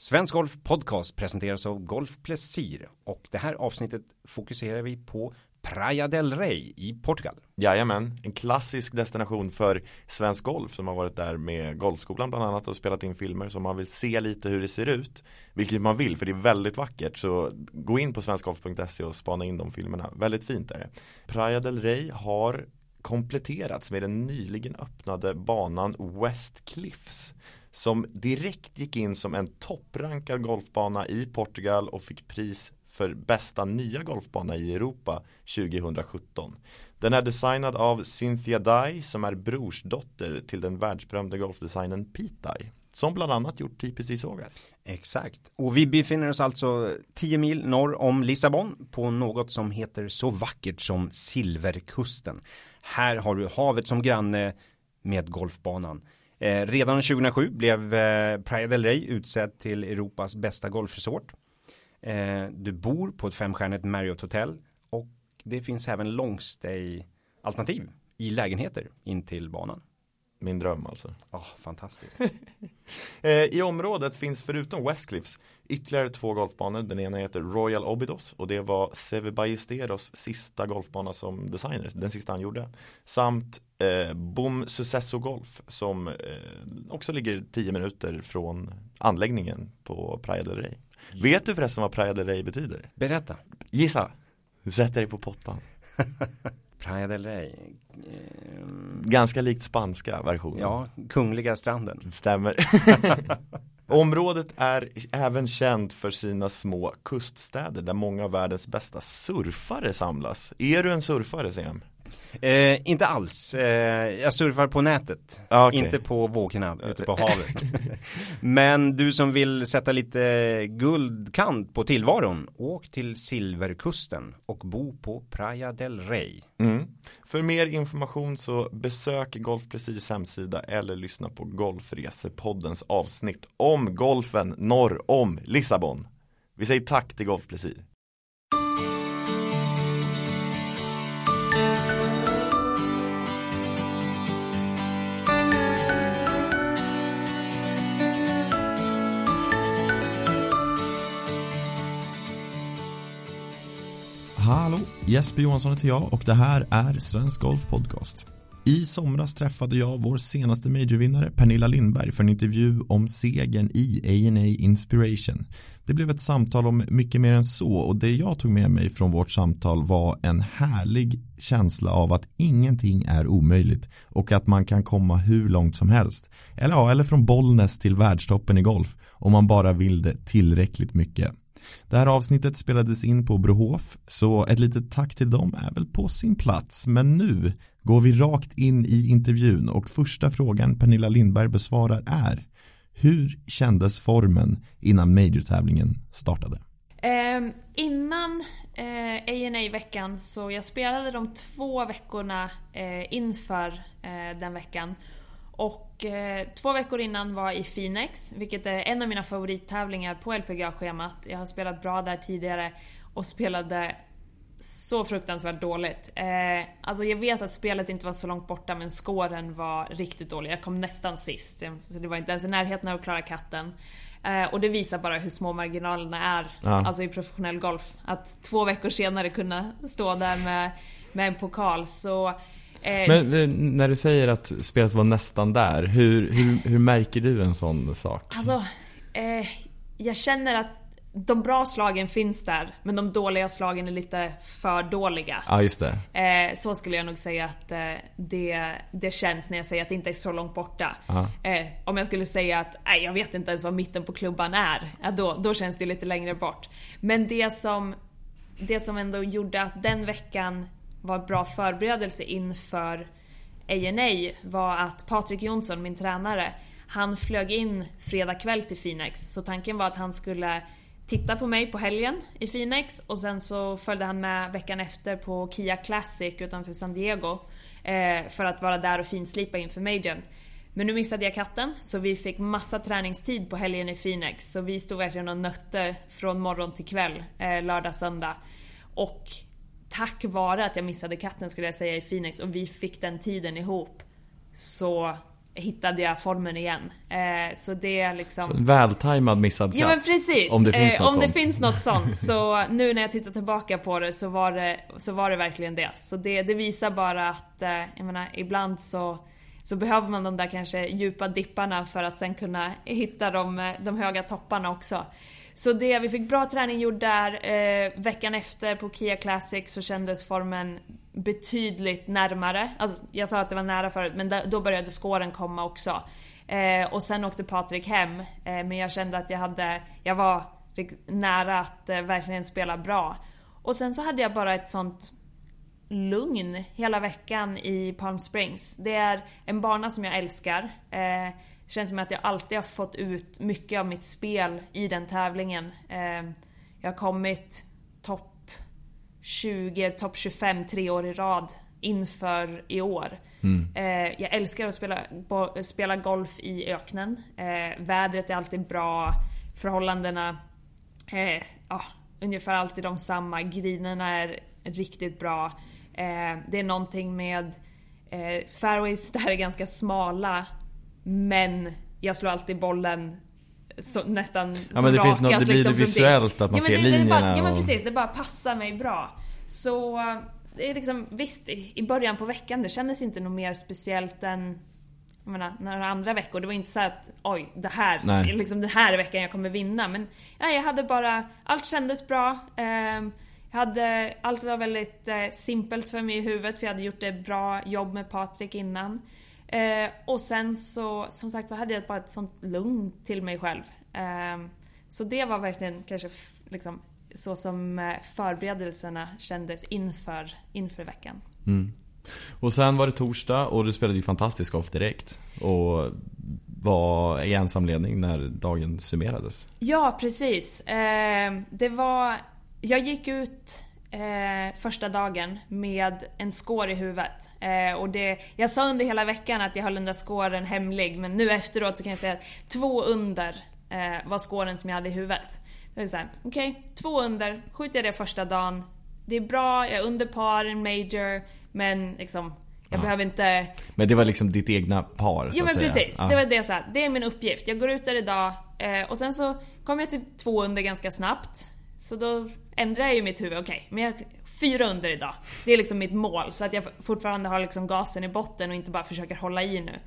Svensk Golf Podcast presenteras av Golf Plessir och det här avsnittet fokuserar vi på Praia del Rey i Portugal. Jajamän, en klassisk destination för svensk golf som har varit där med Golfskolan bland annat och spelat in filmer som man vill se lite hur det ser ut. Vilket man vill för det är väldigt vackert så gå in på svenskgolf.se och spana in de filmerna. Väldigt fint är det. Praia del Rey har kompletterats med den nyligen öppnade banan West Cliffs som direkt gick in som en topprankad golfbana i Portugal och fick pris för bästa nya golfbana i Europa 2017. Den är designad av Cynthia Dye som är brorsdotter till den världsberömde golfdesignern Pete Dye. Som bland annat gjort TPC Sågas. Exakt. Och vi befinner oss alltså 10 mil norr om Lissabon på något som heter så vackert som Silverkusten. Här har du havet som granne med golfbanan. Eh, redan 2007 blev eh, Praia del Rey utsedd till Europas bästa golfresort. Eh, du bor på ett femstjärnigt Marriott hotell och det finns även longstay alternativ i lägenheter in till banan. Min dröm alltså. Ja, oh, fantastiskt. Eh, I området finns förutom Westcliffs ytterligare två golfbanor. Den ena heter Royal Obidos och det var Seve Ballesteros sista golfbana som designer. Den sista han gjorde. Samt eh, Bom Sucesso Golf som eh, också ligger 10 minuter från anläggningen på Praia del Rey. Vet du förresten vad Praia del Rey betyder? Berätta. Gissa. Sätt dig på pottan. Praia del Rey. Ganska likt spanska versionen. Ja, Kungliga stranden. Stämmer. Området är även känt för sina små kuststäder där många av världens bästa surfare samlas. Är du en surfare Sam? Eh, inte alls. Eh, jag surfar på nätet. Ah, okay. Inte på vågorna ute på havet. Men du som vill sätta lite guldkant på tillvaron. Åk till Silverkusten och bo på Praia del Rey. Mm. För mer information så besök Golf hemsida eller lyssna på Golfresepoddens avsnitt om golfen norr om Lissabon. Vi säger tack till Golf. Jesper Johansson heter jag och det här är Svensk Golf Podcast. I somras träffade jag vår senaste majorvinnare Pernilla Lindberg för en intervju om segern i A&A Inspiration. Det blev ett samtal om mycket mer än så och det jag tog med mig från vårt samtal var en härlig känsla av att ingenting är omöjligt och att man kan komma hur långt som helst. Eller ja, eller från Bollnäs till världstoppen i golf om man bara vill det tillräckligt mycket. Det här avsnittet spelades in på Brohof, så ett litet tack till dem är väl på sin plats. Men nu går vi rakt in i intervjun och första frågan Pernilla Lindberg besvarar är Hur kändes formen innan majortävlingen startade? Eh, innan eh, A&A-veckan så jag spelade de två veckorna eh, inför eh, den veckan och eh, två veckor innan var i Phoenix, vilket är en av mina favorittävlingar på LPGA-schemat. Jag har spelat bra där tidigare och spelade så fruktansvärt dåligt. Eh, alltså jag vet att spelet inte var så långt borta men skåren var riktigt dålig. Jag kom nästan sist, så det var inte ens i närheten av att klara katten. Eh, och det visar bara hur små marginalerna är ja. alltså i professionell golf. Att två veckor senare kunna stå där med, med en pokal så Eh, Men eh, när du säger att spelet var nästan där, hur, hur, hur märker du en sån sak? Alltså, eh, jag känner att de bra slagen finns där, men de dåliga slagen är lite för dåliga. Ja, just det. Eh, så skulle jag nog säga att eh, det, det känns när jag säger att det inte är så långt borta. Eh, om jag skulle säga att nej, jag vet inte ens vad mitten på klubban är, ja, då, då känns det lite längre bort. Men det som, det som ändå gjorde att den veckan var bra förberedelse inför ANA var att Patrik Jonsson, min tränare, han flög in fredag kväll till Phoenix. Så tanken var att han skulle titta på mig på helgen i Phoenix och sen så följde han med veckan efter på Kia Classic utanför San Diego eh, för att vara där och finslipa inför majorn. Men nu missade jag katten så vi fick massa träningstid på helgen i Phoenix så vi stod verkligen och nötte från morgon till kväll, eh, lördag, söndag. Och tack vare att jag missade katten skulle jag säga i Phoenix och vi fick den tiden ihop så hittade jag formen igen. Eh, så det är liksom... Så en vältajmad missad plats? Ja men precis! Om det finns eh, något Om sånt. det finns något sånt. Så nu när jag tittar tillbaka på det så var det, så var det verkligen det. Så det, det visar bara att, eh, jag menar, ibland så så behöver man de där kanske djupa dipparna för att sen kunna hitta de, eh, de höga topparna också. Så det, vi fick bra träning gjord där. Eh, veckan efter på Kia Classic så kändes formen betydligt närmare. Alltså, jag sa att det var nära förut, men då började skåren komma också. Eh, och sen åkte Patrik hem, eh, men jag kände att jag hade, jag var nära att eh, verkligen spela bra. Och sen så hade jag bara ett sånt lugn hela veckan i Palm Springs. Det är en bana som jag älskar. Eh, Eh, det känns som att jag alltid har fått ut mycket av mitt spel i den tävlingen. Eh, jag har kommit topp 20, topp 25 tre år i rad inför i år. Mm. Eh, jag älskar att spela, spela golf i öknen. Vädret är alltid bra. Förhållandena är ja, ungefär alltid de samma. Grinerna är riktigt bra. det är någonting med fairways där är ganska smala men jag slår alltid bollen så, nästan ja, men det rakast. Finns något, det blir liksom, det visuellt att man ja, ser det, linjerna. Det bara, ja men precis, det bara passar mig bra. Så det är liksom, visst i början på veckan, det kändes inte något mer speciellt än jag menar, några andra veckor. Det var inte så att oj, det här, nej. liksom den här veckan jag kommer vinna. Men nej, jag hade bara, allt kändes bra. Eh, jag hade, allt var väldigt eh, simpelt för mig i huvudet för jag hade gjort ett bra jobb med Patrik innan. Eh, och sen så, som sagt, då hade jag bara ett sånt lugn till mig själv. Eh, så det var verkligen kanske liksom, så som eh, förberedelserna kändes inför, inför veckan. Mm. Och sen var det torsdag och du spelade ju fantastisk golf direkt. Och var i ensamledning när dagen summerades. Ja, precis. Eh, det var... Jag gick ut eh, första dagen med en score i huvudet. Eh, och det, jag sa under hela veckan att jag höll den där scoren hemlig men nu efteråt så kan jag säga att två under eh, var scoren som jag hade i huvudet. Det är såhär, okej, okay, två under, skjuter jag det första dagen. Det är bra, jag är under par, en major, men liksom jag ja. behöver inte... Men det var liksom ditt egna par så Ja men säga. precis. Ja. Det var det så här, det är min uppgift. Jag går ut där idag eh, och sen så kom jag till två under ganska snabbt. Så då ändrar jag ju mitt huvud. Okej, okay, men jag fyra under idag. Det är liksom mitt mål. Så att jag fortfarande har liksom gasen i botten och inte bara försöker hålla i nu.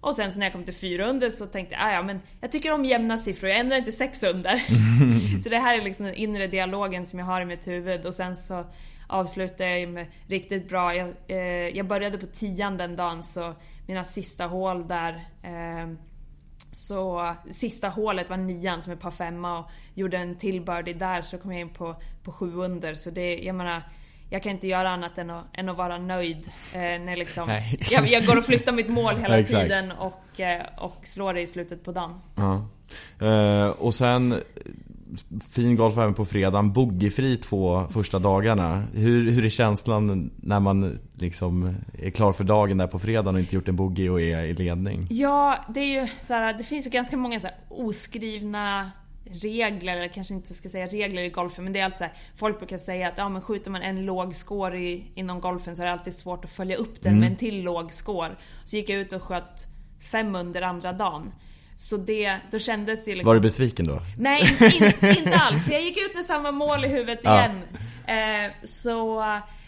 Och sen så när jag kom till fyra under så tänkte jag, ah, ja men jag tycker om jämna siffror, jag ändrar inte sex under. så det här är liksom den inre dialogen som jag har i mitt huvud och sen så avslutade jag med riktigt bra. Jag, eh, jag började på tian den dagen så mina sista hål där eh, så sista hålet var nian som är par femma och gjorde en till birdie där så kom jag in på, på sju under. Så det, jag menar, jag kan inte göra annat än att, än att vara nöjd. Eh, när liksom, jag, jag, går och flyttar mitt mål hela tiden och, eh, och slår det i slutet på dagen. Ja. Eh, och sen fin golf även på fredagen, boogiefri två första dagarna. Hur, hur är känslan när man liksom är klar för dagen där på fredagen och inte gjort en boogie och är i ledning? Ja, det är ju så här, det finns ju ganska många så oskrivna regler, eller kanske inte ska säga regler i golfen, men det är alltid så här, folk brukar säga att ja, men skjuter man en låg score i, inom golfen så är det alltid svårt att följa upp den mm. med en till låg score. Så gick jag ut och sköt fem under andra dagen. Så det, då kändes det liksom... Var du besviken då? Nej, in, inte alls. För jag gick ut med samma mål i huvudet igen. Ja. Eh, så...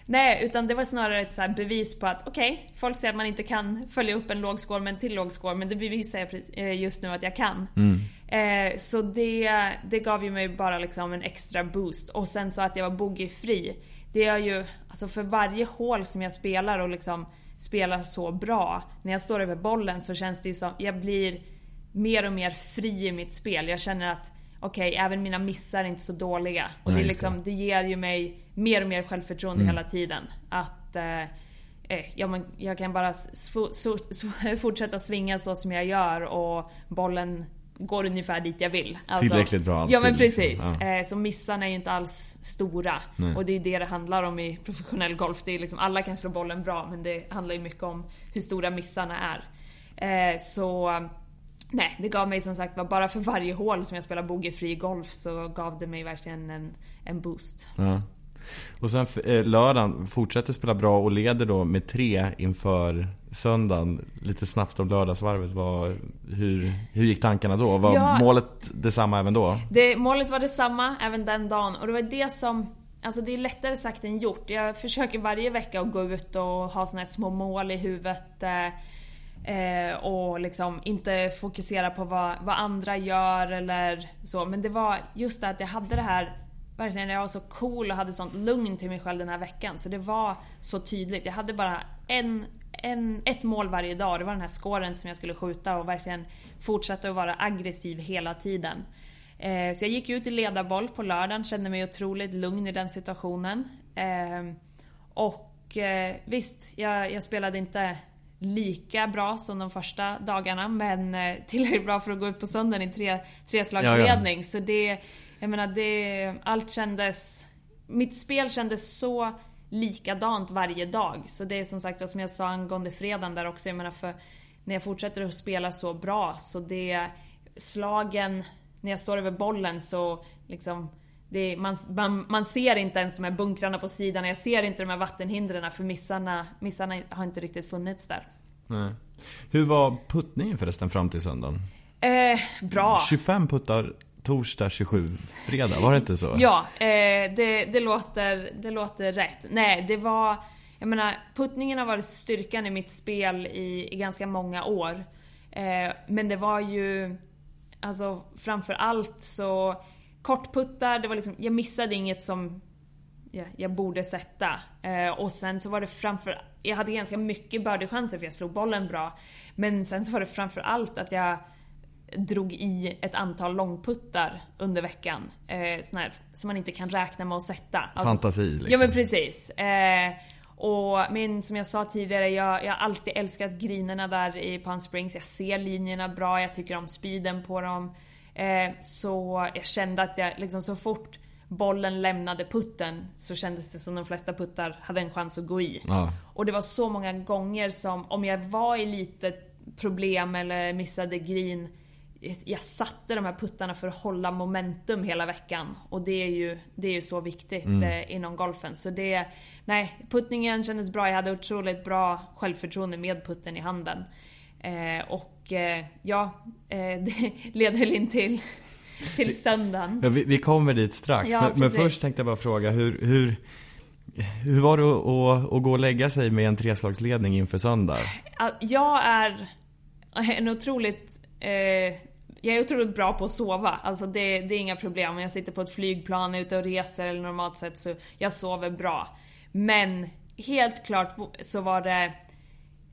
Nej, utan det var snarare ett så bevis på att okej, okay, folk säger att man inte kan följa upp en låg score med en till låg score, men det bevisar jag eh, just nu att jag kan. Mm. Eh, så det, det gav ju mig bara liksom en extra boost. Och sen så att jag var boogiefri. Det är ju, alltså för varje hål som jag spelar och liksom spelar så bra, när jag står över bollen så känns det ju som, jag blir mer och mer fri i mitt spel. Jag känner att okej, okay, även mina missar är inte så dåliga. Och Nej, det, liksom, det. det ger ju mig mer och mer självförtroende mm. hela tiden. Att eh, eh ja, men jag kan bara fortsätta svinga så som jag gör och bollen går ungefär dit jag vill. Alltså, Tillräckligt bra alltid, Ja men liksom. precis. Liksom. Ja. Så missarna är ju inte alls stora. Nej. Och det är det det handlar om i professionell golf. Det är liksom, alla kan slå bollen bra men det handlar ju mycket om hur stora missarna är. Eh, så Nej, det gav mig som sagt var bara för varje hål som jag spelar bogeyfri golf så gav det mig verkligen en, en boost. Ja. Och sen eh, lördagen fortsätter spela bra och leder då med tre inför söndagen. Lite snabbt om lördagsvarvet. Var, hur, hur gick tankarna då? Var ja, målet detsamma även då? Det, målet var detsamma även den dagen och det var det som Alltså det är lättare sagt än gjort. Jag försöker varje vecka att gå ut och ha såna här små mål i huvudet. Eh, och liksom inte fokusera på vad, vad andra gör eller så. Men det var just det att jag hade det här verkligen, jag var så cool och hade sånt lugn till mig själv den här veckan. Så det var så tydligt. Jag hade bara en, en, ett mål varje dag. Det var den här skåren som jag skulle skjuta och verkligen fortsätta att vara aggressiv hela tiden. Eh, så jag gick ut i ledarboll på lördagen, kände mig otroligt lugn i den situationen. Eh, och eh, visst, jag, jag spelade inte lika bra som de första dagarna men tillräckligt bra för att gå ut på söndagen i tre, treslagsledning. Ja, ja. Så det, jag menar det, allt kändes... Mitt spel kändes så likadant varje dag. Så det är som sagt, som jag sa angående fredagen där också, jag menar för när jag fortsätter att spela så bra så det slagen när jag står över bollen så liksom det, man, man, man, ser inte ens de här bunkrarna på sidan, jag ser inte de här vattenhindren för missarna, missarna har inte riktigt funnits där. Nej. Hur var puttningen förresten fram till söndagen? Eh, bra. 25 puttar torsdag 27 fredag, var det inte så? Ja, eh, det, det, låter, det låter rätt. Nej, det var... Jag menar, puttningen har varit styrkan i mitt spel i, i ganska många år. Eh, men det var ju Alltså framför allt så kortputtar, det var liksom, jag missade inget som jag, jag borde sätta. Eh, och sen så var det framför jag hade ganska mycket birdiechanser för jag slog bollen bra. Men sen så var det framför allt att jag drog i ett antal långputtar under veckan. Eh, här, som man inte kan räkna med att sätta. Alltså, Fantasi liksom. Ja men precis. Eh, och men som jag sa tidigare, jag, jag har alltid älskat grinerna där i Palm Springs. Jag ser linjerna bra, jag tycker om speeden på dem. Eh, så jag kände att jag liksom så fort bollen lämnade putten så kändes det som de flesta puttar hade en chans att gå i. Ja. Och det var så många gånger som om jag var i lite problem eller missade green jag satte de här puttarna för att hålla momentum hela veckan. Och det är ju, det är ju så viktigt mm. eh, inom golfen. Så det... Nej, puttningen kändes bra. Jag hade otroligt bra självförtroende med putten i handen. Eh, och ja, eh, det leder väl in till, till söndagen. Ja, vi, vi kommer dit strax. Ja, men, men, först tänkte jag bara fråga hur, hur hur var det att, att, att gå och lägga sig med en treslagsledning inför söndag? Jag är en otroligt eh, jag är otroligt bra på att sova. Alltså det, det är inga problem. Om jag sitter på ett flygplan, är ute och reser eller normalt sett så jag sover bra. Men helt klart så var det...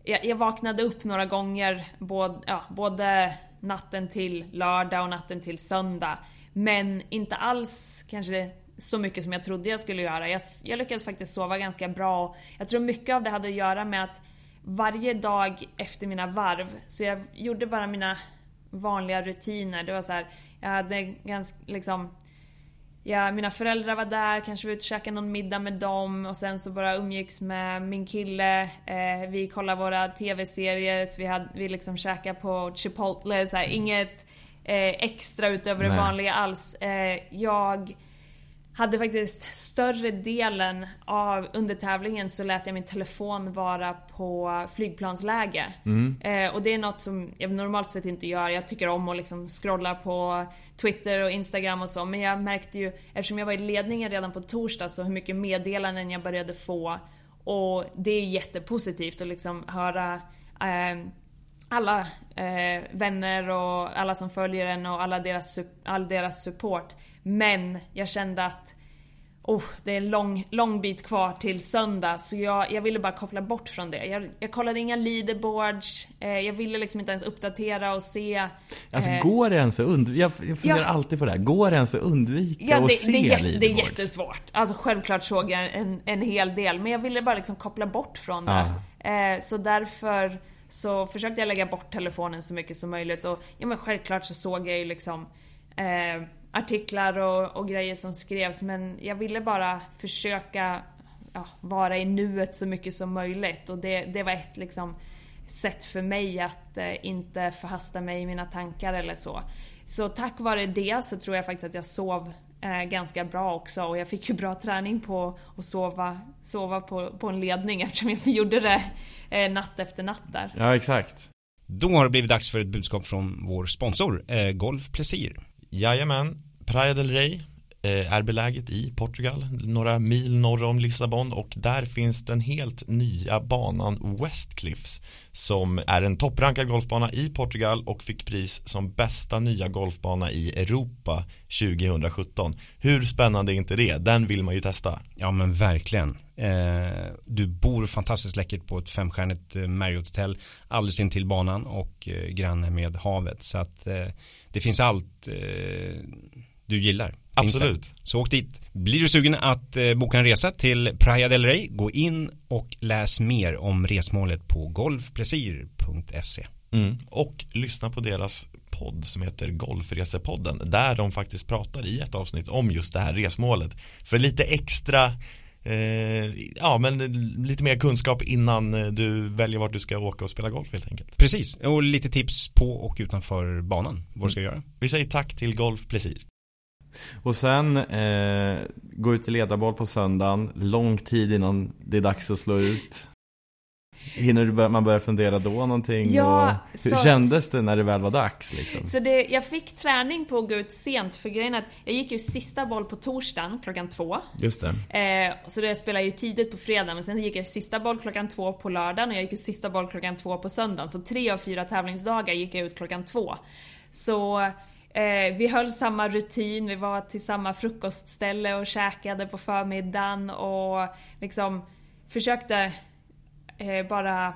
Jag, jag vaknade upp några gånger både, ja, både natten till lördag och natten till söndag. Men inte alls kanske så mycket som jag trodde jag skulle göra. Jag, jag lyckades faktiskt sova ganska bra. Jag tror mycket av det hade att göra med att varje dag efter mina varv, så jag gjorde bara mina vanliga rutiner. Det var så här, jag hade ganska liksom Ja, mina föräldrar var där, kanske var ute och käkade någon middag med dem och sen så bara umgicks med min kille. Eh, vi kollade våra TV-serier, vi, hade, vi liksom käkade på Chipotle, så här, inget eh, extra utöver det vanliga alls. Eh, jag hade faktiskt större delen av under tävlingen så lät jag min telefon vara på flygplansläge. Mm. Eh, och det är något som jag normalt sett inte gör. Jag tycker om att liksom scrolla på Twitter och Instagram och så. Men jag märkte ju, eftersom jag var i ledningen redan på torsdag, så hur mycket meddelanden jag började få. Och det är jättepositivt att liksom höra eh, alla eh, vänner och alla som följer en och alla deras, all deras support men jag kände att oh, det är en lång, lång bit kvar till söndag så jag, jag ville bara koppla bort från det. Jag, jag kollade inga leaderboards, eh, jag ville liksom inte ens uppdatera och se. Alltså eh, går det ens att undvika? Jag, jag funderar ja, alltid på det här. Går det ens att undvika ja, det, se det är, leaderboards? Det är jättesvårt. Alltså självklart såg jag en, en hel del men jag ville bara liksom koppla bort från det. Ja. Eh, så därför så försökte jag lägga bort telefonen så mycket som möjligt och ja men självklart så såg jag ju liksom eh, artiklar och, och, grejer som skrevs men jag ville bara försöka ja, vara i nuet så mycket som möjligt och det, det var ett liksom sätt för mig att eh, inte förhasta mig i mina tankar eller så. Så tack vare det så tror jag faktiskt att jag sov eh, ganska bra också och jag fick ju bra träning på att sova, sova på, på en ledning eftersom jag gjorde det eh, natt efter natt där. Ja, exakt. Då har det blivit dags för ett budskap från vår sponsor, eh, Golf Plesir. Jajamän, Praia del Rey eh, är beläget i Portugal, några mil norr om Lissabon och där finns den helt nya banan Westcliffs som är en topprankad golfbana i Portugal och fick pris som bästa nya golfbana i Europa 2017. Hur spännande är inte det? Den vill man ju testa. Ja men verkligen. Eh, du bor fantastiskt läckert på ett femstjärnigt eh, Marriott-hotell alldeles intill banan och eh, granne med havet. Så att eh, det finns allt eh, du gillar. Absolut. där. Så åk dit. Blir du sugen att eh, boka en resa till Praia del Rey, gå in och läs mer om resmålet på golfplesir.se. Mm. Och lyssna på deras podd som heter Golfresepodden där de faktiskt pratar i ett avsnitt om just det här resmålet. För lite extra eh, ja men lite mer kunskap innan eh, du väljer vart du ska åka och spela golf helt enkelt. Precis, och lite tips på och utanför banan. Vad du ska göra. Vi säger tack till Golf Plesir. Och sen eh, gå ut i ledarboll på söndagen, lång tid innan det är dags att slå ut. Hinner du bör, man börja fundera då någonting? Ja, och hur så- kändes det när det väl var dags liksom? Så det, jag fick träning på att gå ut sent för grejen att jag gick ju sista boll på torsdagen klockan två. Just det. Eh, så det spelade ju tidigt på fredag men sen gick jag sista boll klockan två på lördagen och jag gick sista boll klockan två på söndagen. Så tre av fyra tävlingsdagar gick jag ut klockan två. Så eh, vi höll samma rutin, vi var till samma frukostställe och käkade på förmiddagen och liksom försökte eh, bara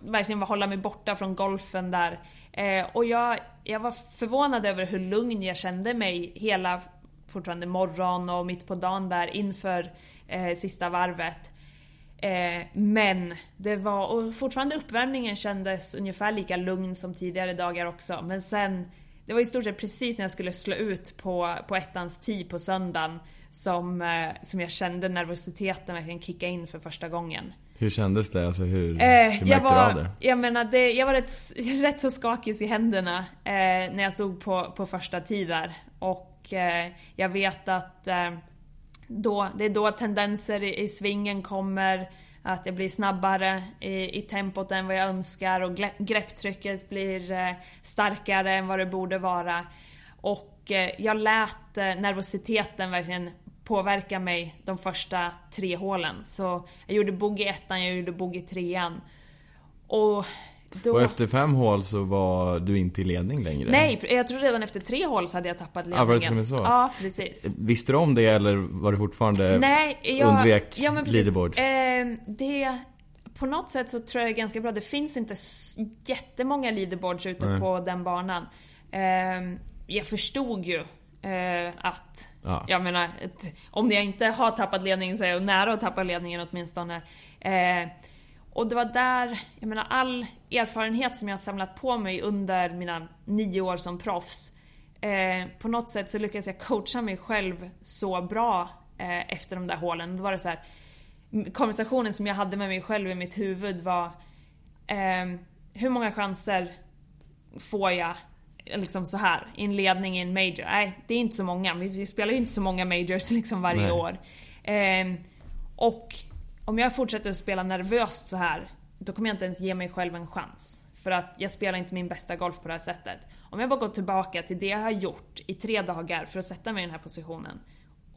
verkligen hålla mig borta från golfen där. Eh, och jag, jag var förvånad över hur lugn jag kände mig hela fortfarande morgon och mitt på dagen där inför eh, sista varvet. Eh, men det var, och fortfarande uppvärmningen kändes ungefär lika lugn som tidigare dagar också. Men sen, det var i stort sett precis när jag skulle slå ut på, på ettans tee på söndagen som, eh, som jag kände nervositeten verkligen kicka in för första gången. Hur kändes det? Alltså hur, hur Eh, märkte jag du av var, det? jag menar, det, jag var rätt, rätt så skakig i händerna eh, när jag stod på, på första tid där. Och eh, jag vet att eh, då, det är då tendenser i, i svingen kommer, att jag blir snabbare i, i tempot än vad jag önskar och grepptrycket blir eh, starkare än vad det borde vara. Och eh, jag lät eh, nervositeten verkligen påverka mig de första tre hålen. Så jag gjorde bogey ettan, jag gjorde bogey trean. Och då... Och efter fem hål så var du inte i ledning längre? Nej, jag tror redan efter tre hål så hade jag tappat Ja, var det ledningen. till och med så? Ja, precis. Visste du om det eller var det fortfarande Nej, jag undvek ja, men leaderboards? Eh, det, på något sätt så tror jag det är ganska bra. Det finns inte jättemånga leaderboards ute Nej. på den banan. Eh, jag förstod ju eh, att, Ja. jag menar, om jag inte har tappat ledningen så är jag nära att tappa ledningen åtminstone. Eh, och det var där, jag menar all erfarenhet som jag har samlat på mig under mina nio år som proffs. Eh, på något sätt så lyckades jag coacha mig själv så bra eh, efter de där hålen. Då var det så här, konversationen som jag hade med mig själv i mitt huvud var eh, hur många chanser får jag liksom så här i en ledning i en major? Nej, det är inte så många. Vi, vi spelar ju inte så många majors liksom varje Nej. år. Eh, och om jag fortsätter att spela nervöst så här, då kommer jag inte ens ge mig själv en chans. För att jag spelar inte min bästa golf på det här sättet. Om jag bara går tillbaka till det jag har gjort i tre dagar för att sätta mig i den här positionen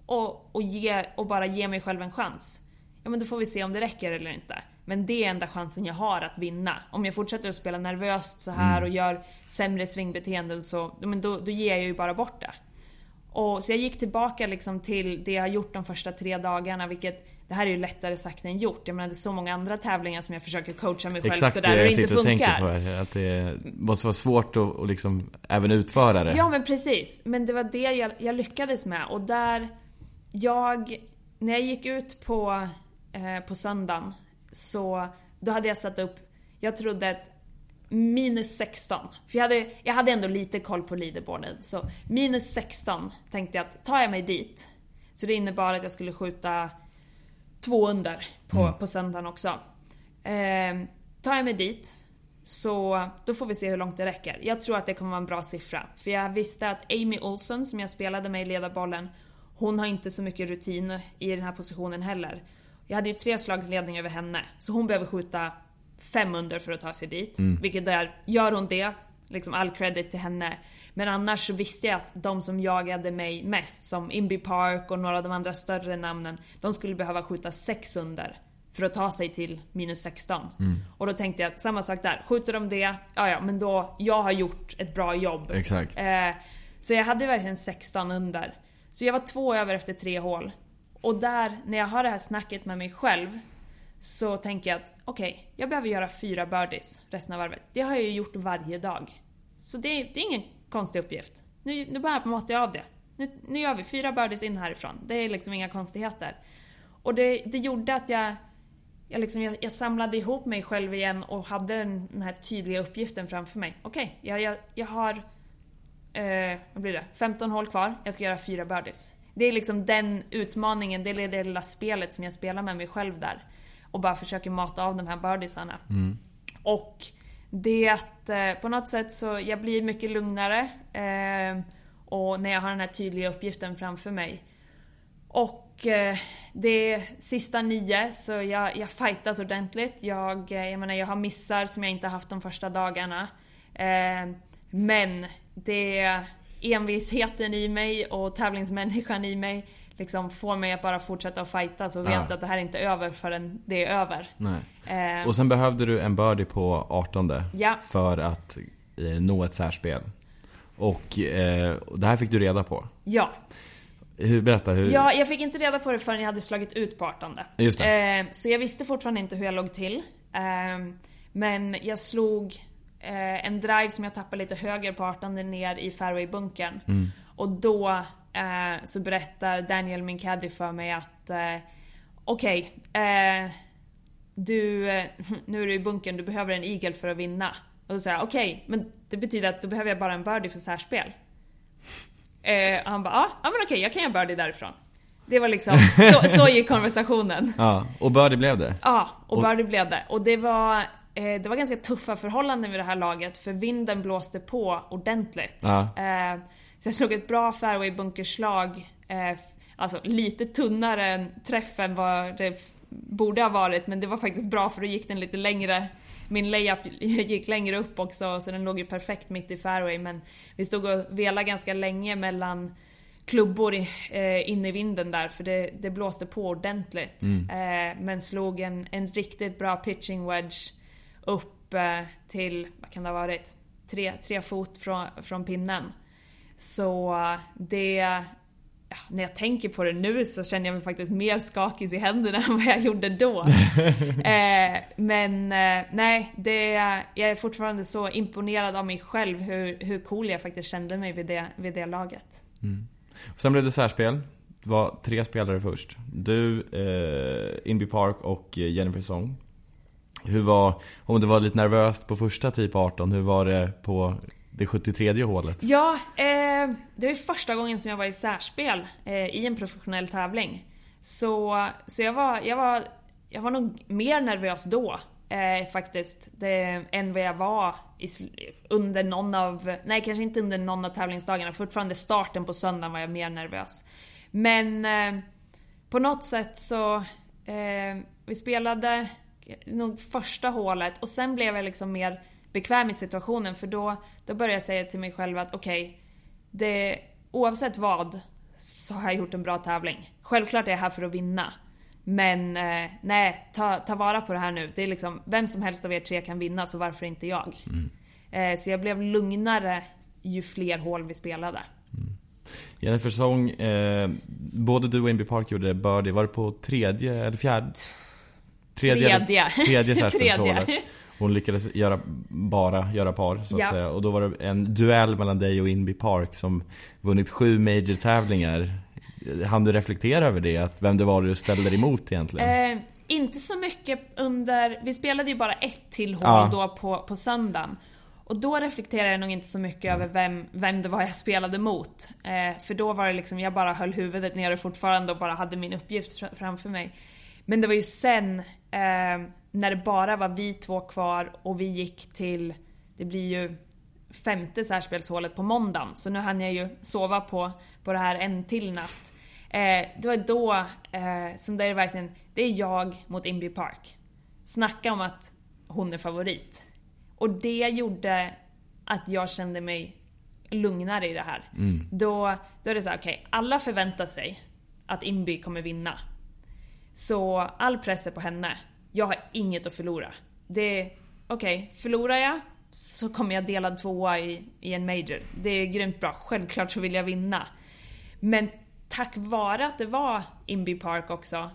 och, och, ge, och bara ge mig själv en chans. Ja men då får vi se om det räcker eller inte. Men det är enda chansen jag har att vinna. Om jag fortsätter att spela nervöst så här och gör sämre svingbeteenden så men då, då ger jag ju bara bort det. Och, så jag gick tillbaka liksom till det jag har gjort de första tre dagarna vilket det här är ju lättare sagt än gjort. Jag menar det är så många andra tävlingar som jag försöker coacha mig själv Exakt sådär det och jag det inte sitter och tänker funkar. på. Här, att det måste vara svårt att, att liksom även utföra det. Ja men precis. Men det var det jag, jag lyckades med och där jag, när jag gick ut på, eh, på söndagen så då hade jag satt upp, jag trodde att minus 16. För jag hade, jag hade ändå lite koll på leaderboarden. Så minus 16 tänkte jag att tar jag mig dit så det innebar att jag skulle skjuta två under på, på söndagen också. Eh, tar jag mig dit Så då får vi se hur långt det räcker. Jag tror att det kommer vara en bra siffra. För jag visste att Amy Olson som jag spelade med i ledarbollen, hon har inte så mycket rutin i den här positionen heller. Jag hade ju tre slags ledning över henne, så hon behöver skjuta fem under för att ta sig dit. Mm. Vilket där, gör hon det, liksom all credit till henne. Men annars så visste jag att de som jagade mig mest, som Imby Park och några av de andra större namnen, de skulle behöva skjuta sex under för att ta sig till minus 16. Mm. Och då tänkte jag att samma sak där, skjuter de det, ja ja men då, jag har gjort ett bra jobb. Exakt. Eh, så jag hade verkligen 16 under. Så jag var två över efter tre hål. Och där, när jag har det här snacket med mig själv, så tänker jag att okej, jag behöver göra fyra birdies resten av varvet. Det har jag ju gjort varje dag. Så det, det är ingen konstig uppgift. Nu, nu bara matar jag av det. Nu, nu gör vi fyra birdies in härifrån. Det är liksom inga konstigheter. Och det, det gjorde att jag, jag, liksom, jag, jag samlade ihop mig själv igen och hade den, den här tydliga uppgiften framför mig. Okej, jag, jag, jag har eh, vad blir det? 15 hål kvar, jag ska göra fyra birdies. Det är liksom den utmaningen, det är det lilla spelet som jag spelar med mig själv där. Och bara försöker mata av de här birdiesarna. Och det är att eh, på något sätt så, jag blir mycket lugnare. Eh, och när jag har den här tydliga uppgiften framför mig. Och eh, det är sista nio, så jag, jag fightas ordentligt. Jag, eh, jag menar, jag har missar som jag inte haft de första dagarna. Eh, men det är envisheten i mig och tävlingsmänniskan i mig liksom får mig att bara fortsätta att fightas och Ja. att det här är inte över förrän det är över. Eh, Och sen behövde du en birdie på 18 Ja. för att eh, nå ett särspel. Och eh, det här fick du reda på. ja. Hur, berätta hur... Ja, jag fick inte reda på det förrän jag hade slagit ut på 18. Just det. Eh, så jag visste fortfarande inte hur jag låg till. Eh, men jag slog eh, en drive som jag tappade lite höger på 18 ner i fairwaybunkern. Mm. Och då eh, så berättar Daniel, min caddy, för mig att eh, okej, eh, du, eh, nu är du i bunkern, du behöver en eagle för att vinna. Och då sa jag okej, men det betyder att då behöver jag bara en birdie för särspel. Eh, och han bara, ja, ja men okej, jag kan göra birdie därifrån. Det var liksom, så, så gick konversationen. Ja, och birdie blev det. Ja, och Och- birdie blev det. Och det var, eh, det var ganska tuffa förhållanden vid det här laget för vinden blåste på ordentligt. Ja. Eh, så jag slog ett bra fairway-bunkerslag. Eh, alltså lite tunnare än träffen vad det borde ha varit men det var faktiskt bra för då gick den lite längre. Min layup gick längre upp också så den låg ju perfekt mitt i fairway men vi stod och velade ganska länge mellan klubbor i, eh, inne i vinden där för det, det blåste på ordentligt. Eh, men slog en, en riktigt bra pitching wedge upp eh, till, vad kan det ha varit, tre, tre fot från, från pinnen. Så det, ja, när jag tänker på det nu så känner jag mig faktiskt mer skakig i händerna än vad jag gjorde då. eh, men eh, nej, det, jag är fortfarande så imponerad av mig själv hur, hur cool jag faktiskt kände mig vid det, vid det laget. Sen blev det särspel. Det var tre spelare först. Du, eh, Inby Park och eh, Jennifer Song. Hur var, om det var lite nervöst på första typ 18, hur var det på det 73 hålet? Ja, eh, det var ju första gången som jag var i särspel eh, i en professionell tävling. Så, så jag, var, jag, var, jag var nog mer nervös då eh, faktiskt det, än vad jag var i, under någon av, nej kanske inte under någon av tävlingsdagarna, fortfarande starten på söndagen var jag mer nervös. Men eh, på något sätt så, eh, vi spelade nog första hålet och sen blev jag liksom mer bekväm i situationen för då, då började jag säga till mig själv att okej, det, oavsett vad så har jag gjort en bra tävling. Självklart är jag här för att vinna. Men eh, nej, ta, ta vara på det här nu. Det är liksom, vem som helst av er tre kan vinna så varför inte jag? Eh, så jag blev lugnare ju fler hål vi spelade. Jennifer Song, eh, både du och Inby Park gjorde birdie. Var det på tredje eller fjärde? Tredje. Tredje särspelshålet. Tredje. Hon lyckades göra, bara göra par så att Ja. säga. Och då var det en duell mellan dig och Inby Park som vunnit sju major-tävlingar. Han du reflektera över det? Att vem det var du ställde dig emot egentligen? Eh, inte så mycket under... Vi spelade ju bara ett till hål Ja. då på, på söndagen. Och då reflekterade jag nog inte så mycket över vem, vem det var jag spelade mot. Eh, för då var det liksom, jag bara höll huvudet nere fortfarande och bara hade min uppgift fr- framför mig. Men det var ju sen, eh, när det bara var vi två kvar och vi gick till, det blir ju femte särspelshålet på måndagen. Så nu hann jag ju sova på, på det här en till natt. Eh, det var då eh, som det är verkligen, det är jag mot Inby Park. Snacka om att hon är favorit. Och det gjorde att jag kände mig lugnare i det här. Mm. Då, då är det så här, okej, okay, alla förväntar sig att Inby kommer vinna. Så all press är på henne. Jag har inget att förlora. Det okej, okay, förlorar jag så kommer jag delad tvåa i, i en major. Det är grymt bra. Självklart så vill jag vinna. Men tack vare att det var Inby Park också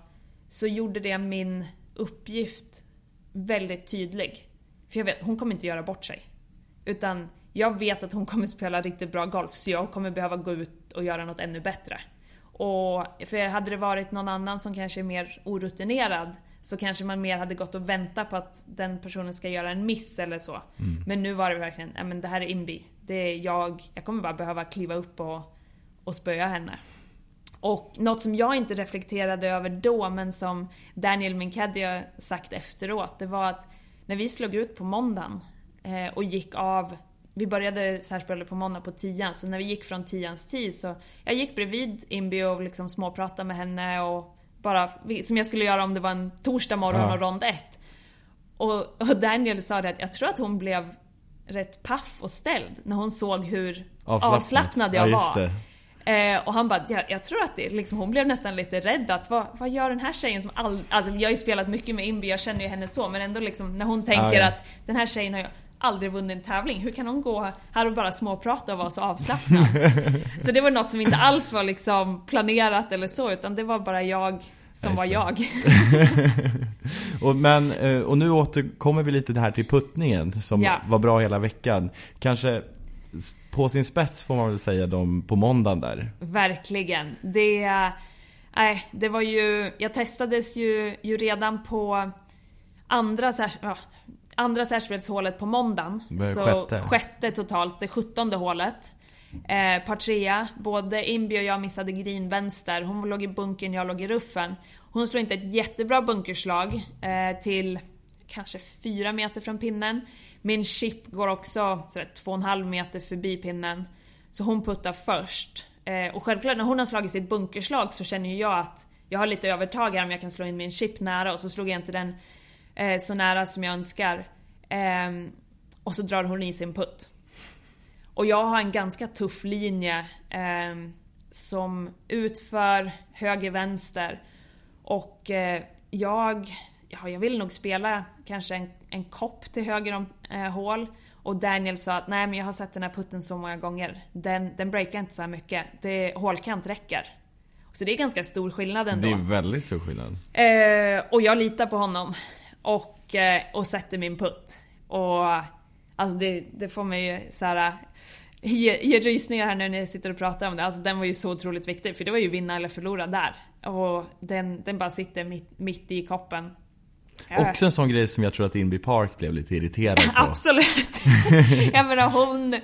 så gjorde det min uppgift väldigt tydlig. För jag vet, hon kommer inte göra bort sig. Utan jag vet att hon kommer spela riktigt bra golf så jag kommer behöva gå ut och göra något ännu bättre. Och för hade det varit någon annan som kanske är mer orutinerad så kanske man mer hade gått och väntat på att den personen ska göra en miss eller så. Mm. Men nu var det verkligen, ja men det här är Inbi. Det är jag, jag kommer bara behöva kliva upp och, och spöa henne. Och något som jag inte reflekterade över då, men som Daniel Mincadia sagt efteråt, det var att när vi slog ut på måndagen eh, och gick av vi började särspelet på måndag på tian, så när vi gick från tians tid så jag gick bredvid Imbi och liksom småpratade med henne och bara, som jag skulle göra om det var en torsdag morgon ja. och rond ett. Och, och Daniel sa det att jag tror att hon blev rätt paff och ställd när hon såg hur avslappnad, avslappnad jag ja, var. Eh, och han bara, jag, jag, tror att det, liksom, hon blev nästan lite rädd att vad, vad gör den här tjejen som all, Alltså jag har ju spelat mycket med Imbi, jag känner ju henne så, men ändå liksom när hon tänker ja, ja. att den här tjejen har ju aldrig vunnit en tävling. Hur kan hon gå här och bara småprata och vara så avslappnad? så det var något som inte alls var liksom planerat eller så, utan det var bara jag som var jag. och, men, eh, och nu återkommer vi lite här till puttningen som ja. var bra hela veckan. Kanske på sin spets får man väl säga dem på måndagen där. Verkligen. Det, nej, det var ju, jag testades ju, ju redan på andra, ja, andra särspelshålet på måndagen. Så sjätte. sjätte totalt, det sjuttonde hålet. Eh, par trea, både Imbi och jag missade green vänster. Hon låg i bunkern, jag låg i ruffen. Hon slår inte ett jättebra bunkerslag eh, till kanske fyra meter från pinnen. Min chip går också sådär två och en halv meter förbi pinnen. Så hon puttar först. Eh, och självklart när hon har slagit sitt bunkerslag så känner ju jag att jag har lite övertag här om jag kan slå in min chip nära och så slog jag inte den eh, så nära som jag önskar. Eh, och så drar hon i sin putt. Och jag har en ganska tuff linje eh, som utför höger-vänster. Och eh, jag, ja, jag vill nog spela kanske en, en kopp till höger om eh, hål. Och Daniel sa att nej men jag har sett den här putten så många gånger. Den, den breakar inte så här mycket. Det, hålkant räcker. Så det är ganska stor skillnad ändå. Det är väldigt stor skillnad. Eh, och jag litar på honom. Och, eh, och sätter min putt. Och alltså det, det får mig så här ge, ge rysningar här när ni sitter och pratar om det. Alltså den var ju så otroligt viktig för det var ju vinna eller förlora där. Och den, den bara sitter mitt, mitt i koppen. Också en sån grej som jag tror att Inby Park blev lite irriterad på. Absolut! jag menar hon...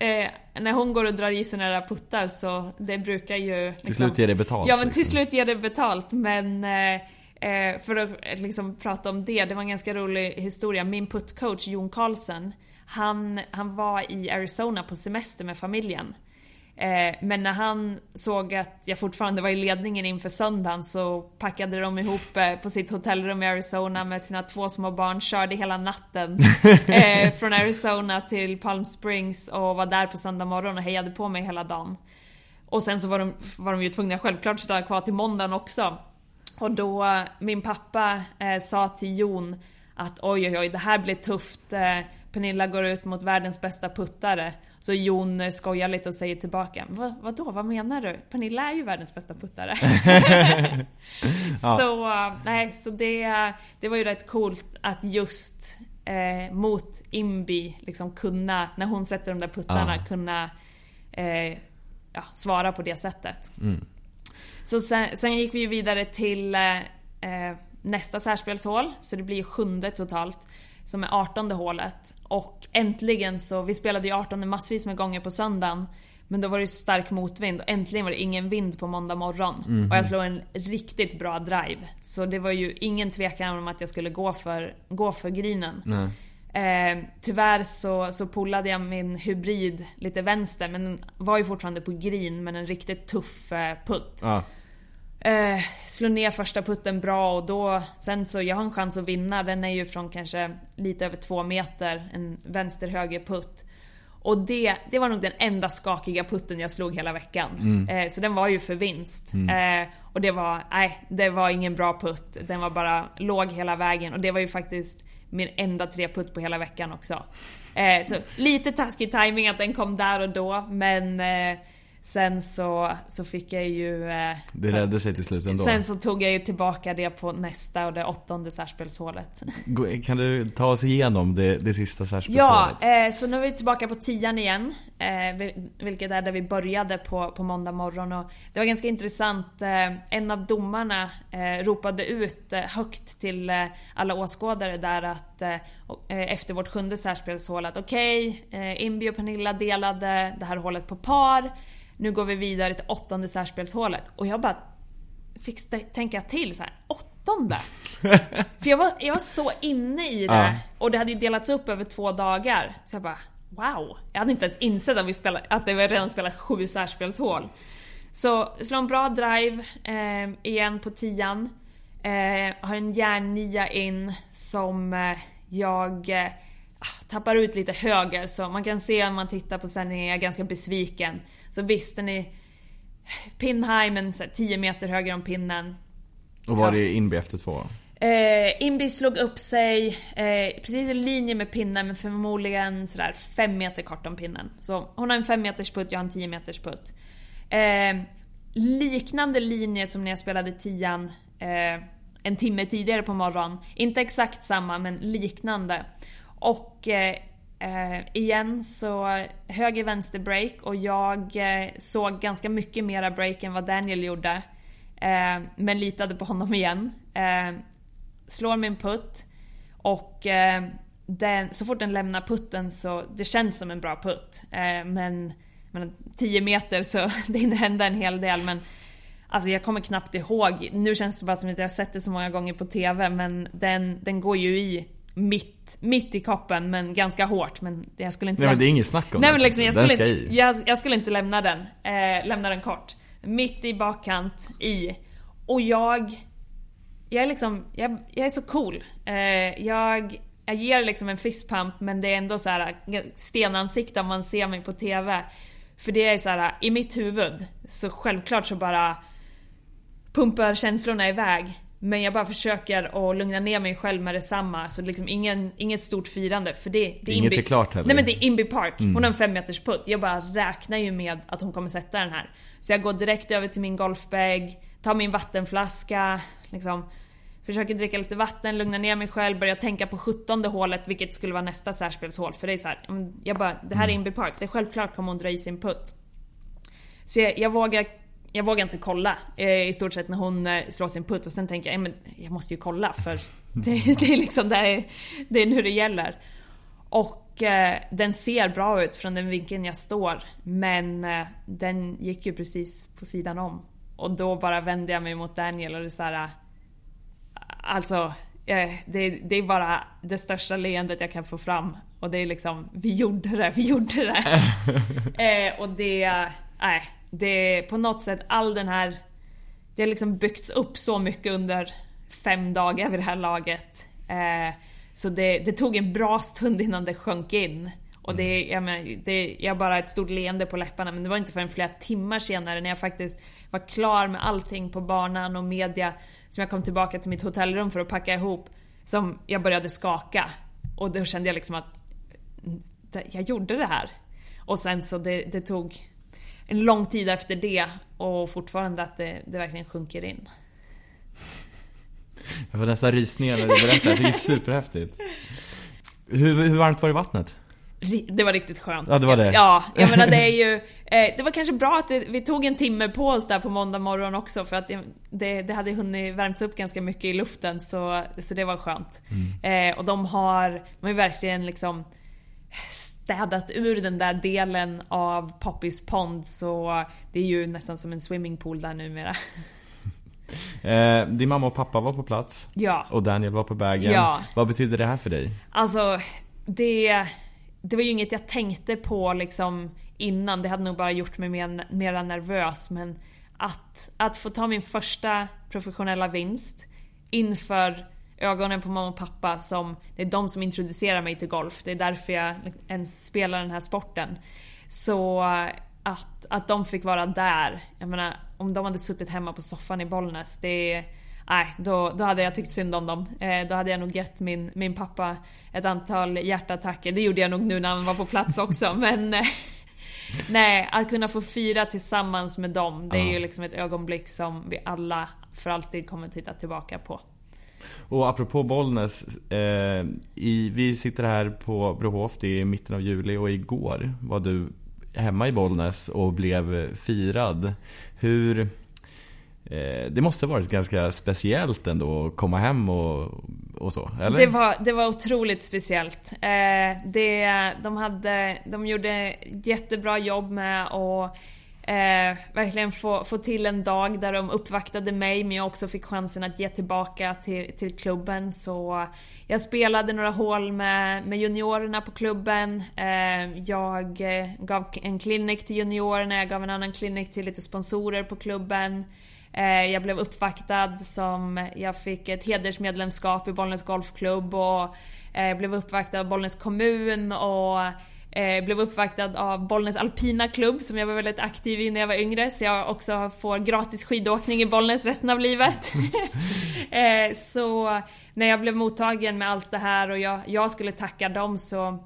Eh, när hon går och drar i sig några puttar så det brukar ju... Liksom, till slut ger det betalt. Ja men till liksom. slut ger det betalt men... Eh, eh, för att liksom prata om det, det var en ganska rolig historia. Min puttcoach Jon Karlsson han, han var i Arizona på semester med familjen. Eh, men när han såg att jag fortfarande var i ledningen inför söndagen så packade de ihop eh, på sitt hotellrum i Arizona med sina två små barn, körde hela natten eh, från Arizona till Palm Springs och var där på söndag morgon och hejade på mig hela dagen. Och sen så var de, var de ju tvungna självklart att stanna kvar till måndagen också. Och då, min pappa eh, sa till Jon att oj oj oj, det här blir tufft. Eh, Pernilla går ut mot världens bästa puttare. Så Jon skojar lite och säger tillbaka. Va, vadå, vad menar du? Pernilla är ju världens bästa puttare. ja. Så, nej, så det, det var ju rätt coolt att just eh, mot Imbi liksom kunna, när hon sätter de där puttarna, ja. kunna eh, ja, svara på det sättet. Mm. Så sen, sen, gick vi ju vidare till eh, eh nästa särspelshål, så det blir sjunde totalt som är 18 hålet. Och äntligen så, vi spelade ju 18 massvis med gånger på söndagen. Men då var det stark motvind och äntligen var det ingen vind på måndag morgon. Och jag slog en riktigt bra drive. Så det var ju ingen tvekan om att jag skulle gå för, gå för grinen. Nej. Eh, tyvärr så, så pullade jag min hybrid lite vänster men den var ju fortfarande på green men en riktigt tuff eh, putt. Ja. Eh, slog ner första putten bra och då, sen så, jag har en chans att vinna. Den är ju från kanske lite över två meter, en vänster-höger putt. Och det, det var nog den enda skakiga putten jag slog hela veckan. Eh, så den var ju för vinst. Eh, och det var, nej, det var ingen bra putt. Den var bara låg hela vägen och det var ju faktiskt min enda treputt på hela veckan också. Eh, så lite taskig timing att den kom där och då men eh, sen så, så fick jag ju... Eh, Det räddade sig till slut ändå. Sen så tog jag ju tillbaka det på nästa och det åttonde särspelshålet. Kan du ta oss igenom det, det sista Ja, särspelsåret? eh, så nu är vi tillbaka på tian igen. Eh, vil- vilket är där vi började på, på måndag morgon. Och det var ganska intressant. Eh, en av domarna eh, ropade ut eh, högt till alla åskådare där att efter vårt sjunde särspelshål att okej, eh, Imbi och Pernilla delade det här hålet på par. Nu går vi vidare till åttonde särspelshålet. Och jag bara fick tänka till så här, åttonde? För jag var, jag var så inne i det. Ja. Och det hade ju delats upp över två dagar. Så jag bara, wow. Jag hade inte ens insett att, vi spelade, att det var redan spelat sju särspelshål. Så slå en bra drive eh, igen på tian. Eh, har en järnnia in som eh, jag eh, tappar ut lite höger. Så man kan se om man tittar på sändningen, jag är ganska besviken. Så visst, den är pinheimen 10 meter höger om pinnen. Och var ja. det inby efter två? Eh, Imbi slog upp sig eh, precis i linje med pinnen men förmodligen sådär 5 meter kort om pinnen. Så hon har en 5 meters putt, jag har en 10 meters putt. Eh, liknande linje som när jag spelade tian eh, en timme tidigare på morgonen. Inte exakt samma men liknande. Och eh, eh, igen så höger vänster break och jag eh, såg ganska mycket mera break än vad Daniel gjorde. Eh, men litade på honom igen. Eh, slår min putt och eh, den, så fort den lämnar putten så det känns som en bra putt. Eh, men, men 10 meter så det hinner hända en hel del men Alltså jag kommer knappt ihåg, nu känns det bara som att jag har sett det så många gånger på TV men den, den går ju i mitt, mitt i koppen men ganska hårt men jag skulle inte Nej men det är inget snack om Nej det. men liksom, jag Den skulle, ska inte, i. jag, jag skulle inte lämna den. Eh, lämna den kort. Mitt i bakkant, i. Och jag... Jag är liksom, jag, jag är så cool. Eh, jag, jag ger liksom en fistpump men det är ändå så här stenansikte om man ser mig på TV. För det är så här i mitt huvud så självklart så bara pumpar känslorna iväg. Men jag bara försöker att lugna ner mig själv med detsamma. Så liksom ingen, inget stort firande. För det, det Inget Inby- är klart heller. Nej men det är Inby Park. Hon har en fem meters putt. Jag bara räknar ju med att hon kommer sätta den här. Så jag går direkt över till min golfbag, tar min vattenflaska, liksom Försöker dricka lite vatten, lugna ner mig själv, börja tänka på 17 hålet vilket skulle vara nästa särspelshål. För det är så här, mm, jag bara, det här är Inby Park, det är självklart kommer hon dra i sin putt. Så jag, jag vågar jag vågar inte kolla eh, i stort sett när hon eh, slår sin putt och sen tänker jag, men jag måste ju kolla för det, det är liksom det är, det är nu det gäller. Och eh, den ser bra ut från den vinkeln jag står men den gick ju precis på sidan om. Och då bara vände jag mig mot Daniel och det är så här. Alltså, det, det är bara det största leendet jag kan få fram. Och det är liksom, vi gjorde det, vi gjorde det. och det, nej, det är på något sätt all den här, det har liksom byggts upp så mycket under fem dagar vid det här laget. Eh, så det, det tog en bra stund innan det sjönk in. Och det, jag, men, det, jag bara ett stort leende på läpparna men det var inte förrän flera timmar senare när jag faktiskt var klar med allting på banan och media som jag kom tillbaka till mitt hotellrum för att packa ihop som jag började skaka. Och då kände jag liksom att mm, jag gjorde det här. Och sen så det, det tog en lång tid efter det och fortfarande att det, det verkligen sjunker in. Jag får nästan rysningar när du berättar, det är superhäftigt. Hur, hur varmt var det i vattnet? Det var riktigt skönt. Ja, det var det. Ja, jag menar det är ju... Eh, det var kanske bra att det, vi tog en timme på oss där på måndag morgon också för att det, det, hade hunnit värmts upp ganska mycket i luften så, så det var skönt. Mm. Eh, och de har, de ju verkligen liksom städat ur den där delen av Poppys Pond så det är ju nästan som en swimmingpool där numera. Eh, din mamma och pappa var på plats. Ja. Och Daniel var på vägen. Ja. Vad betyder det här för dig? Alltså, det, det var ju inget jag tänkte på liksom innan. Det hade nog bara gjort mig mer, mera nervös. Men att, att få ta min första professionella vinst inför ögonen på mamma och pappa som, det är de som introducerar mig till golf. Det är därför jag ens spelar den här sporten. Så att, att de fick vara där. Jag menar, om de hade suttit hemma på soffan i Bollnäs, det Nej, då, då hade jag tyckt synd om dem. Eh, då hade jag nog gett min, min pappa ett antal hjärtattacker. Det gjorde jag nog nu när han var på plats också, men... Eh, nej, att kunna få fira tillsammans med dem, det är ju liksom ett ögonblick som vi alla för alltid kommer titta tillbaka på. Och apropå Bollnäs, eh, i, vi sitter här på Brohof, det är mitten av juli och igår var du hemma i Bollnäs och blev firad. Hur... Eh, det måste varit ganska speciellt ändå att komma hem och, och så, eller? Det var, det var otroligt speciellt. Eh, det, de, hade, de gjorde jättebra jobb med att eh, verkligen få, få till en dag där de uppvaktade mig men jag också fick chansen att ge tillbaka till, till klubben. Så jag spelade några hål med, med juniorerna på klubben. Eh, jag eh, gav en klinik till juniorerna, jag gav en annan klinik till lite sponsorer på klubben. Eh, jag blev uppvaktad som, jag fick ett hedersmedlemskap i Bollnäs Golfklubb och eh, blev uppvaktad av Bollnäs kommun och eh, blev uppvaktad av Bollnäs alpina klubb som jag var väldigt aktiv i när jag var yngre så jag också får gratis skidåkning i Bollnäs resten av livet. så när jag blev mottagen med allt det här och jag, jag skulle tacka dem så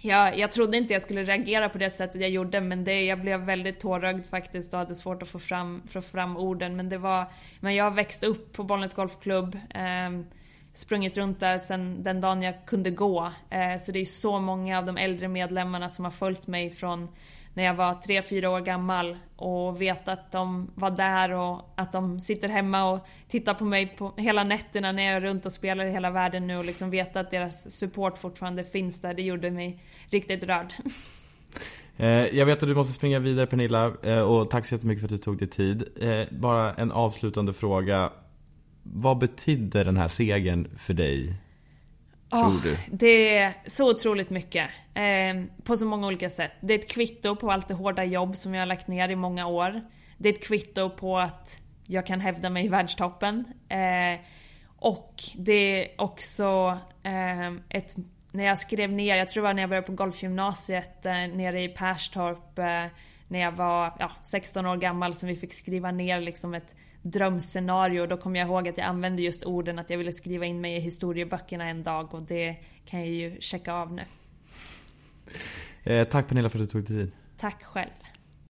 jag, jag trodde inte jag skulle reagera på det sättet jag gjorde men det, jag blev väldigt tårögd faktiskt och hade svårt att få fram, få fram orden. Men det var... Men jag växte upp på Bollnäs Golfklubb. Eh, sprungit runt där sen den dagen jag kunde gå. Eh, så det är så många av de äldre medlemmarna som har följt mig från när jag var 3-4 år gammal och vet att de var där och att de sitter hemma och tittar på mig på hela nätterna när jag är runt och spelar i hela världen nu och liksom veta att deras support fortfarande finns där. Det gjorde mig riktigt rörd. Eh, jag vet att du måste springa vidare Pernilla eh, och tack så jättemycket för att du tog dig tid. Bara en avslutande fråga. Vad betyder den här segern för dig? Tror oh, du? Det är så otroligt mycket. Eh, på så många olika sätt. Det är ett kvitto på allt det hårda jobb som jag har lagt ner i många år. Det är ett kvitto på att jag kan hävda mig i världstoppen. Eh, och det är också eh, ett... När jag skrev ner, jag tror det var när jag började på golfgymnasiet eh, nere i Perstorp eh, när jag var ja, 16 år gammal som vi fick skriva ner liksom ett drömscenario. Då kommer jag ihåg att jag använde just orden att jag ville skriva in mig i historieböckerna en dag och det kan jag ju checka av nu. Eh, tack Pernilla för att du tog dig tid. Tack själv.